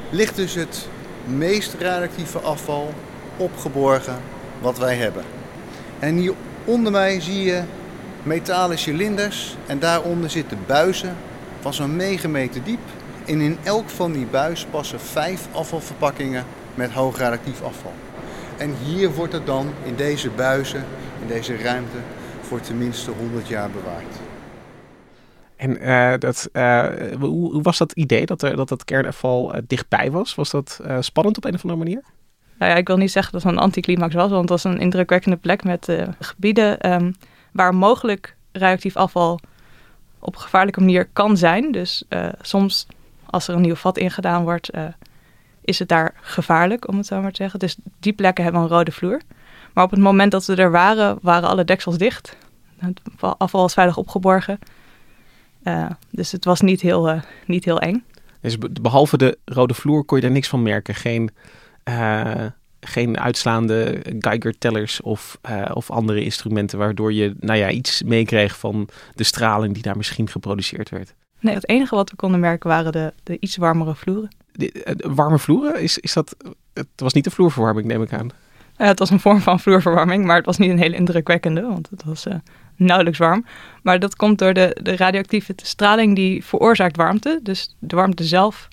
ligt dus het meest radioactieve afval opgeborgen wat wij hebben. En hier onder mij zie je metalen cilinders en daaronder zitten buizen van zo'n 9 meter diep. En in elk van die buis passen vijf afvalverpakkingen met hoog radioactief afval. En hier wordt het dan in deze buizen, in deze ruimte, voor tenminste 100 jaar bewaard. En eh, dat, eh, hoe, hoe was dat idee dat er, dat, dat kernafval eh, dichtbij was? Was dat eh, spannend op een of andere manier? Nou ja, ik wil niet zeggen dat het een anticlimax was, want het was een indrukwekkende plek met eh, gebieden ehm, waar mogelijk radioactief afval op een gevaarlijke manier kan zijn. Dus eh, soms, als er een nieuw vat ingedaan wordt, eh, is het daar gevaarlijk, om het zo maar te zeggen. Dus die plekken hebben een rode vloer. Maar op het moment dat we er waren, waren alle deksels dicht. Het afval was veilig opgeborgen. Eh, dus het was niet heel, niet heel eng. Dus be- behalve de rode vloer kon je daar niks van merken. Geen, geen uitslaande Geiger-tellers of, eh, of andere instrumenten... waardoor je nou ja, iets meekreeg van de straling die daar misschien geproduceerd werd. Nee, het enige wat we konden merken waren de, de iets warmere vloeren. De, eh, de warme vloeren, is, is dat... Het was niet de vloerverwarming, neem ik aan. Ja, het was een vorm van vloerverwarming, maar het was niet een hele indrukwekkende, want het was eh, nauwelijks warm. Maar dat komt door de, de radioactieve straling die veroorzaakt warmte. Dus de warmte zelf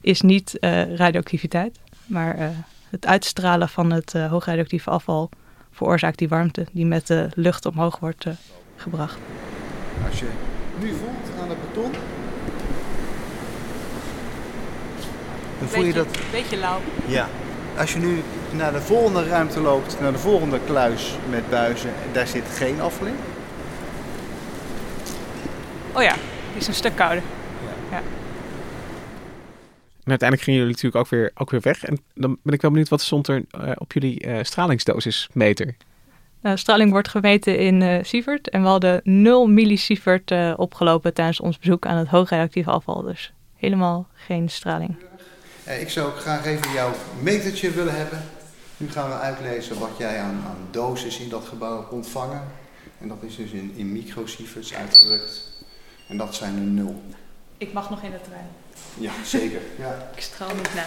is niet eh, radioactiviteit, maar eh, het uitstralen van het eh, hoogradioactieve afval veroorzaakt die warmte die met de lucht omhoog wordt eh, gebracht. Als je nu voelt aan het beton, dan voel je dat. Beetje lauw. Ja. Als je nu naar de volgende ruimte loopt, naar de volgende kluis met buizen, daar zit geen afval in. Oh ja, die is een stuk kouder. En uiteindelijk gingen jullie natuurlijk ook weer, ook weer weg. En dan ben ik wel benieuwd, wat stond er eh, op jullie eh, stralingsdosismeter? Nou, straling wordt gemeten in eh sievert en we hadden 0 millisievert eh, opgelopen tijdens ons bezoek aan het hoogradioactieve afval. Dus helemaal geen straling. Eh, Ik zou ook graag even jouw metertje willen hebben. Nu gaan we uitlezen wat jij aan, aan dosis in dat gebouw hebt ontvangen. En dat is dus in, in microsieverts uitgedrukt. En dat zijn er nul. Ik mag nog in het terrein. Ja, zeker. [laughs] Ja. Ik straal niet na.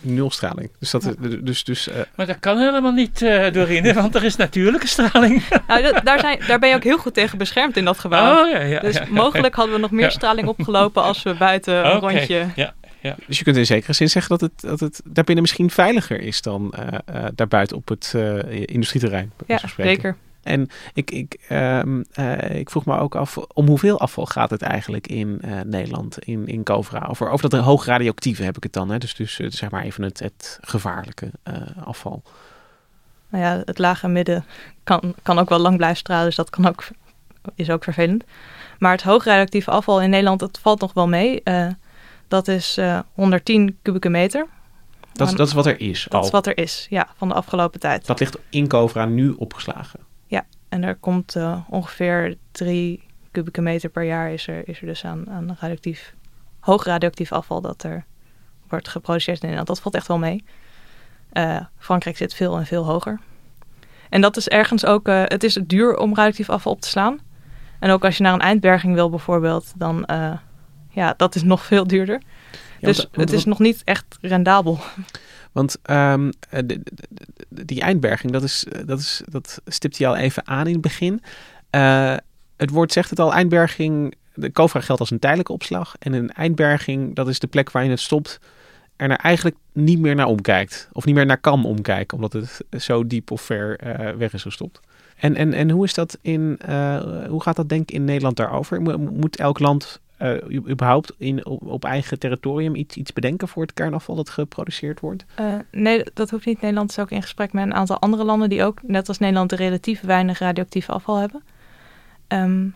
Nul straling. Dus, dat, dus, dus eh, Maar dat kan helemaal niet, eh Dorine, [laughs] want er is natuurlijke straling. [laughs] Nou, dat- daar, zijn, daar ben je ook heel goed tegen beschermd in dat gebouw. Oh ja, ja. dus ja. mogelijk hadden we nog meer Ja. straling opgelopen als we buiten een Oké, rondje... Ja, Dus je kunt in zekere zin zeggen dat het, dat het daarbinnen misschien veiliger is dan eh, eh, daarbuiten op het eh, industrieterrein. Ja, zeker. En ik, ik, ehm, eh, ik vroeg me ook af, om hoeveel afval gaat het eigenlijk in eh, Nederland, in, in Covra? Over, over dat hoog radioactieve heb ik het dan, hè? dus, dus eh, zeg maar even het, het gevaarlijke afval. Nou ja, het lage midden kan, kan ook wel lang blijven stralen, dus dat kan ook, is ook vervelend. Maar het hoogradioactieve afval in Nederland, dat valt nog wel mee. Dat is eh, 110 kubieke meter. Dat, is- dat is wat er is Dat al. is wat er is, ja, van de afgelopen tijd. Dat ligt in Covra nu opgeslagen. En er komt eh, ongeveer 3 kubieke meter per jaar is er, is er dus aan, aan radioactief, hoog radioactief afval dat er wordt geproduceerd in Nederland. Dat valt echt wel mee. Eh, Frankrijk zit veel en veel hoger. En dat is ergens ook, eh, het is duur om radioactief afval op te slaan. En ook als je naar een eindberging wil bijvoorbeeld, dan, ja, dat is nog veel duurder. Dus het is nog niet echt rendabel. [laughs] Want ehm, eh, de- de- de- die eindberging, dat, is, eh, dat, is, dat stipt hij al even aan in het begin. Eh, het woord zegt het al, eindberging, de Covra geldt als een tijdelijke opslag. En een eindberging, dat is de plek waarin het stopt en er eigenlijk niet meer naar omkijkt. Of niet meer naar kan omkijken, omdat het zo diep of ver weg is gestopt. En, en, en hoe is dat in, hoe gaat dat denk ik in Nederland daarover? Mo- Moet elk land eh, u- überhaupt in, op, op eigen territorium iets, iets bedenken voor het kernafval dat geproduceerd wordt? Eh, nee, dat hoeft niet. Nederland is ook in gesprek met een aantal andere landen die ook, net als Nederland, relatief weinig radioactief afval hebben. Ehm,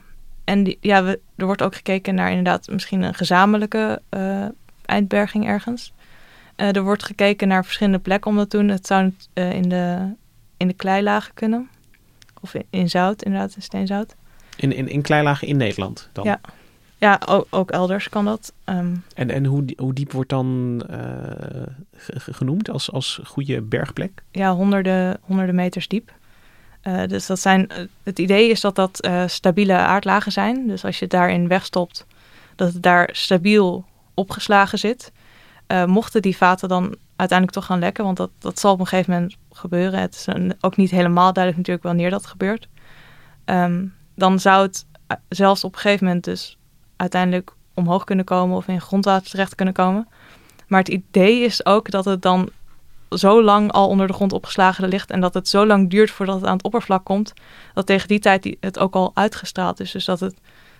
en die, ja, we, er wordt ook gekeken naar inderdaad misschien een gezamenlijke eh, eindberging ergens. Er wordt gekeken naar verschillende plekken om dat te doen. Het zou in, de, in de kleilagen kunnen. Of in, in zout, inderdaad, in steenzout. In, in, in kleilagen in Nederland dan? Ja. Ja, ook, ook elders kan dat. Ehm, En, en hoe, hoe diep wordt dan eh, ge- ge- genoemd als, als goede bergplek? ja, honderden, honderden meters diep. Eh, dus dat zijn, eh, het idee is dat dat stabiele aardlagen zijn. Dus als je het daarin wegstopt, dat het daar stabiel opgeslagen zit. Mochten die vaten dan uiteindelijk toch gaan lekken, want dat, dat zal op een gegeven moment gebeuren. Het is een- ook niet helemaal duidelijk natuurlijk wanneer dat gebeurt. Ehm, dan zou het zelfs op een gegeven moment dus uiteindelijk omhoog kunnen komen of in grondwater terecht kunnen komen. Maar het idee is ook dat het dan zo lang al onder de grond opgeslagen ligt en dat het zo lang duurt voordat het aan het oppervlak komt, dat tegen die tijd het ook al uitgestraald is. Dus dat het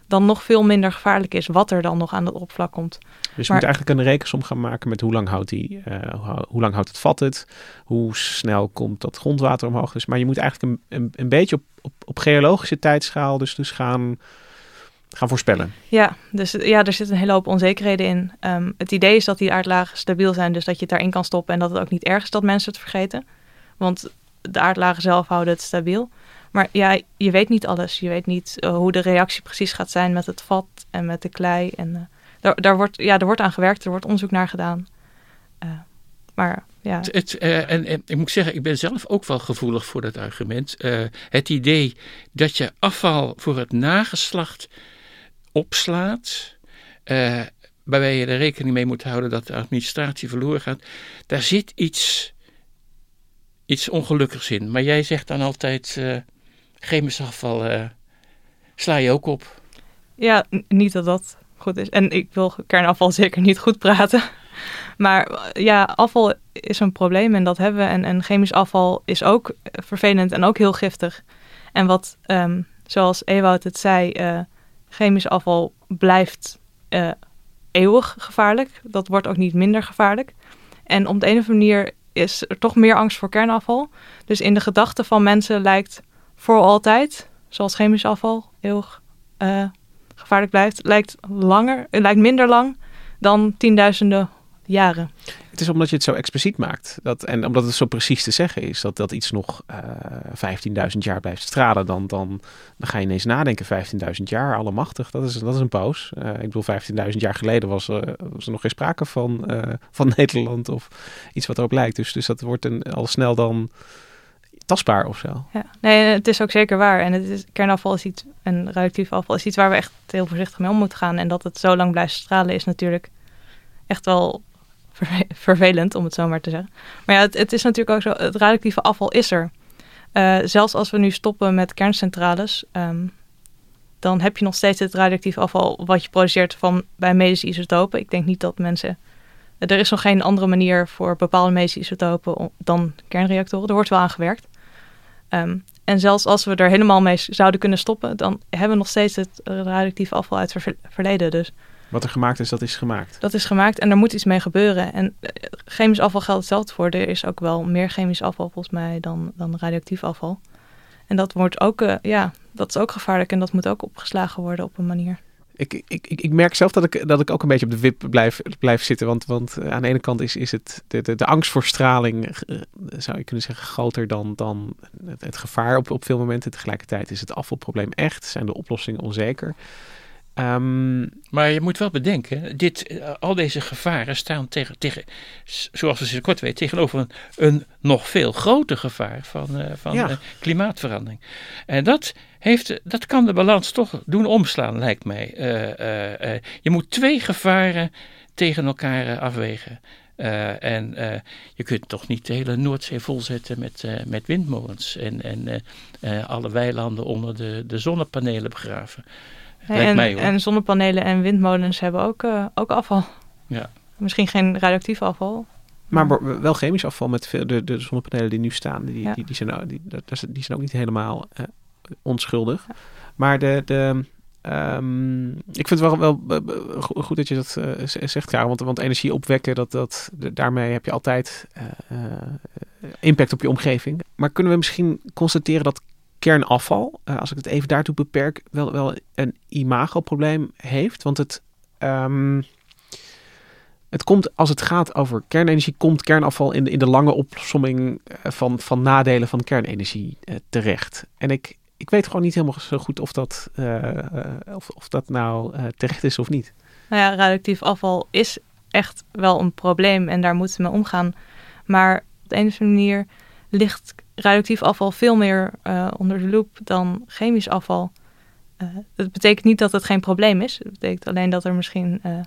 dan nog veel minder gevaarlijk is wat er dan nog aan het oppervlak komt. Dus je Maar- moet eigenlijk een rekensom gaan maken met hoe lang houdt, die, eh, hoe, hoe lang houdt het vat het, hoe snel komt dat grondwater omhoog. Dus, maar je moet eigenlijk een, een, een beetje op, op, op geologische tijdschaal dus, dus gaan, gaan voorspellen. Ja, dus ja, er zit een hele hoop onzekerheden in. Ehm, het idee is dat die aardlagen stabiel zijn, dus dat je het daarin kan stoppen en dat het ook niet erg is dat mensen het vergeten. Want de aardlagen zelf houden het stabiel. Maar ja, je weet niet alles. Je weet niet eh, hoe de reactie precies gaat zijn met het vat en met de klei. En eh, daar, daar, wordt, ja, er wordt aan gewerkt, er wordt onderzoek naar gedaan. Eh, maar ja, Het, het, en, en ik moet zeggen, ik ben zelf ook wel gevoelig voor dat argument. Eh, het idee dat je afval voor het nageslacht opslaat, eh, waarbij je er rekening mee moet houden dat de administratie verloren gaat, daar zit iets, iets ongelukkigs in. Maar jij zegt dan altijd, eh chemisch afval sla je ook op. Ja, niet dat dat goed is. En ik wil kernafval zeker niet goed praten. [laughs] Maar eh, ja, afval is een probleem en dat hebben we. En, en chemisch afval is ook vervelend en ook heel giftig. En wat, ehm, zoals Ewout het zei, eh, chemisch afval blijft eh, eeuwig gevaarlijk. Dat wordt ook niet minder gevaarlijk. En op de een of andere manier is er toch meer angst voor kernafval. Dus in de gedachten van mensen lijkt voor altijd, zoals chemisch afval, eeuwig eh, gevaarlijk blijft, lijkt langer, het lijkt minder lang dan tienduizenden jaren. Het is omdat je het zo expliciet maakt. Dat, en omdat het zo precies te zeggen is dat, dat iets nog eh 15.000 jaar blijft stralen. Dan, dan, dan ga je ineens nadenken, 15.000 jaar, allemachtig. Dat is, dat is een pauze. Eh, ik bedoel, 15.000 jaar geleden was, eh, was er nog geen sprake van, van [laughs] Nederland of iets wat erop lijkt. Dus, dus dat wordt een, al snel dan tastbaar of zo. Ja. Nee, het is ook zeker waar. En het is, kernafval is iets, en radioactief afval is iets waar we echt heel voorzichtig mee om moeten gaan. En dat het zo lang blijft stralen is natuurlijk echt wel verve- [laughs] vervelend, om het zo maar te zeggen. Maar ja, het, het is natuurlijk ook zo, het radioactieve afval is er. Eh, zelfs als we nu stoppen met kerncentrales, ehm, dan heb je nog steeds het radioactief afval wat je produceert van bij medische isotopen. Ik denk niet dat mensen. Er is nog geen andere manier voor bepaalde medische isotopen dan kernreactoren. Er wordt wel aan gewerkt. Ehm, en zelfs als we er helemaal mee zouden kunnen stoppen, dan hebben we nog steeds het radioactief afval uit het ver- verleden. Dus Wat er gemaakt is, dat is gemaakt. dat is gemaakt en er moet iets mee gebeuren. En eh, chemisch afval geldt hetzelfde voor. Er is ook wel meer chemisch afval volgens mij dan, dan radioactief afval. En dat wordt ook, eh, ja, dat is ook gevaarlijk en dat moet ook opgeslagen worden op een manier. Ik, ik, ik, ik merk zelf dat ik, dat ik ook een beetje op de wip blijf, blijf zitten. Want, want eh, aan de ene kant is, is het de, de, de angst voor straling, zou je kunnen zeggen, groter dan, dan het, het gevaar op, op veel momenten. Tegelijkertijd is het afvalprobleem echt, zijn de oplossingen onzeker. Ehm, Maar je moet wel bedenken, dit, eh, al deze gevaren staan tegen, tegen zoals we ze kort weten, tegenover een, een nog veel groter gevaar van, eh, van Ja. eh, klimaatverandering. En dat, heeft, dat kan de balans toch doen omslaan, lijkt mij. Je moet twee gevaren tegen elkaar afwegen. En je kunt toch niet de hele Noordzee volzetten met, met windmolens en, en alle weilanden onder de, de zonnepanelen begraven. En, mij hoor. en zonnepanelen en windmolens hebben ook, eh, ook afval. Ja. Misschien geen radioactief afval. maar wel chemisch afval met veel, de, de zonnepanelen die nu staan, die, Ja. die, die, zijn, ook- die, die zijn ook niet helemaal eh, onschuldig. Maar de, de, ehm, ik vind het wel, wel go- goed dat je dat eh, zegt, Karel. Want, want energie opwekken, dat, dat, daarmee heb je altijd eh, eh, impact op je omgeving. Maar kunnen we misschien constateren dat kernafval, eh, als ik het even daartoe beperk, wel, wel een imagoprobleem heeft. Want het, ehm, het komt, als het gaat over kernenergie, komt kernafval in de, in de lange opsomming eh, van, van nadelen van kernenergie eh, terecht. En ik, ik weet gewoon niet helemaal zo goed of dat, of, of dat nou terecht is of niet. Nou ja, radioactief afval is echt wel een probleem en daar moeten we mee omgaan. Maar op de een of andere manier ligt radioactief afval veel meer eh, onder de loep dan chemisch afval. Eh, dat betekent niet dat het geen probleem is. Het betekent alleen dat er misschien eh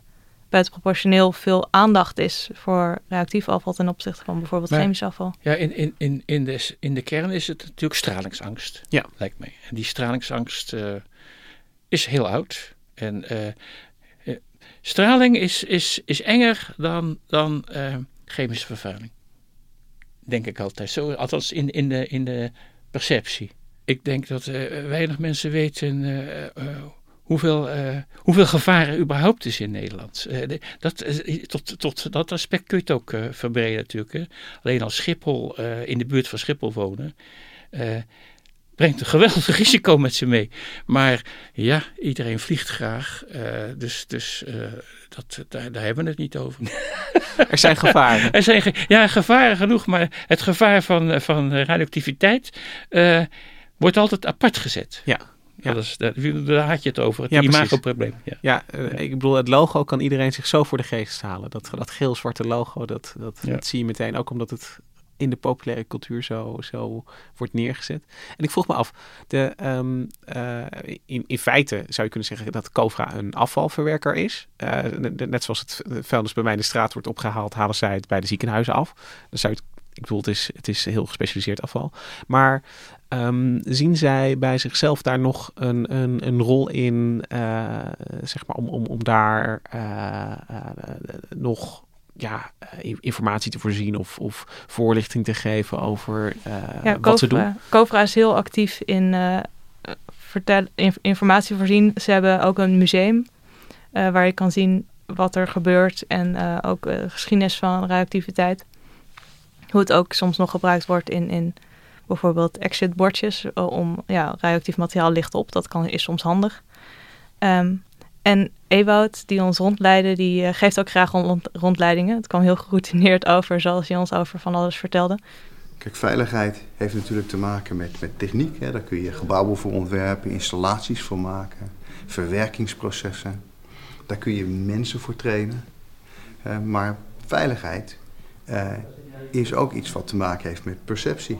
buitenproportioneel veel aandacht is voor radioactief afval ten opzichte van bijvoorbeeld Maar- chemisch afval. Ja, in, in, in, in, de, in de kern is het natuurlijk stralingsangst. Ja. Lijkt mij. En die stralingsangst eh, is heel oud. En straling is, is, is enger dan, dan eh, chemische vervuiling. Denk ik altijd. Zo, althans in, in, de, in de perceptie. Ik denk dat eh, weinig mensen weten eh, hoeveel, hoeveel gevaar er überhaupt is in Nederland. De- dat, tot, tot dat aspect kun je het ook verbreden natuurlijk. Hè. Alleen als Schiphol in de buurt van Schiphol wonen, brengt een geweldig [laughs] risico met zich mee. Maar ja, iedereen vliegt graag. dus dus dat, daar, daar hebben we het niet over. [laughs] Er zijn gevaren. [laughs] Er zijn ge- ja, gevaren genoeg, maar het gevaar van, eh, van radioactiviteit eh, wordt altijd apart gezet. Ja, ja. Dat is, daar, daar had je het over, het Ja, imagoprobleem. Ja. Ja, eh, ik bedoel, het logo kan iedereen zich zo voor de geest halen. Dat, dat geel-zwarte logo, dat, dat, Ja. dat zie je meteen. Ook omdat het in de populaire cultuur zo, zo wordt neergezet. En ik vroeg me af, de, ehm, eh, in, in feite zou je kunnen zeggen dat Covra een afvalverwerker is. Eh, ne- ne- net zoals het vuilnis bij mij in de straat wordt opgehaald, halen zij het bij de ziekenhuizen af. Dan zou het, ik bedoel, het is, het is heel gespecialiseerd afval. Maar ehm, zien zij bij zichzelf daar nog een, een, een rol in, eh, zeg maar, om, om, om daar nog ja, eh, informatie te voorzien of, of voorlichting te geven over Ja, wat ze doen? Covra, is heel actief in eh, vertel, inf- informatie voorzien. Ze hebben ook een museum waar je kan zien wat er gebeurt en ook geschiedenis van radioactiviteit. Hoe het ook soms nog gebruikt wordt in, in bijvoorbeeld exitbordjes om ja, radioactief materiaal licht op. Dat kan, is soms handig. Ehm, en Ewout, die ons rondleidde, die eh, geeft ook graag rond, rondleidingen. Het kwam heel geroutineerd over, zoals hij ons over van alles vertelde. Kijk, veiligheid heeft natuurlijk te maken met, met techniek. Hè. Daar kun je gebouwen voor ontwerpen, installaties voor maken, verwerkingsprocessen. Daar kun je mensen voor trainen. Maar veiligheid eh, is ook iets wat te maken heeft met perceptie.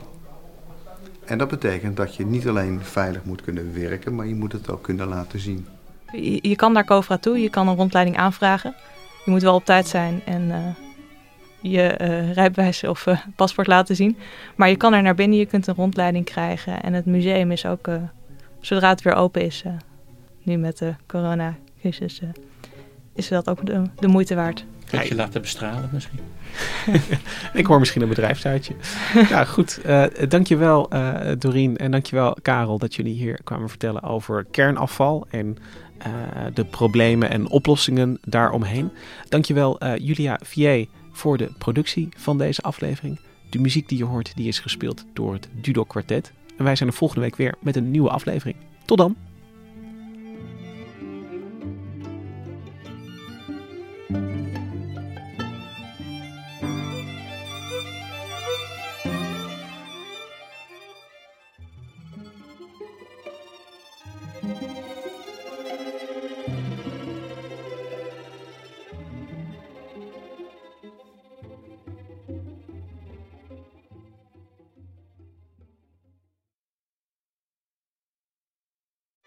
En dat betekent dat je niet alleen veilig moet kunnen werken, maar je moet het ook kunnen laten zien. Je, je kan naar Covra toe, je kan een rondleiding aanvragen. Je moet wel op tijd zijn en eh, je eh, rijbewijs of eh, paspoort laten zien. Maar je kan er naar binnen, je kunt een rondleiding krijgen. En het museum is ook, eh, zodra het weer open is, eh, nu met de coronacrisis, eh, is dat ook de, de moeite waard. Kun je laten bestralen misschien. [laughs] Ik hoor misschien een bedrijfsuitje. ja, goed. eh dankjewel eh Doreen en dankjewel Karel dat jullie hier kwamen vertellen over kernafval en de problemen en oplossingen daaromheen. Dankjewel eh Julia Vier voor de productie van deze aflevering. De muziek die je hoort die is gespeeld door het Dudok Quartet. En wij zijn er volgende week weer met een nieuwe aflevering. Tot dan!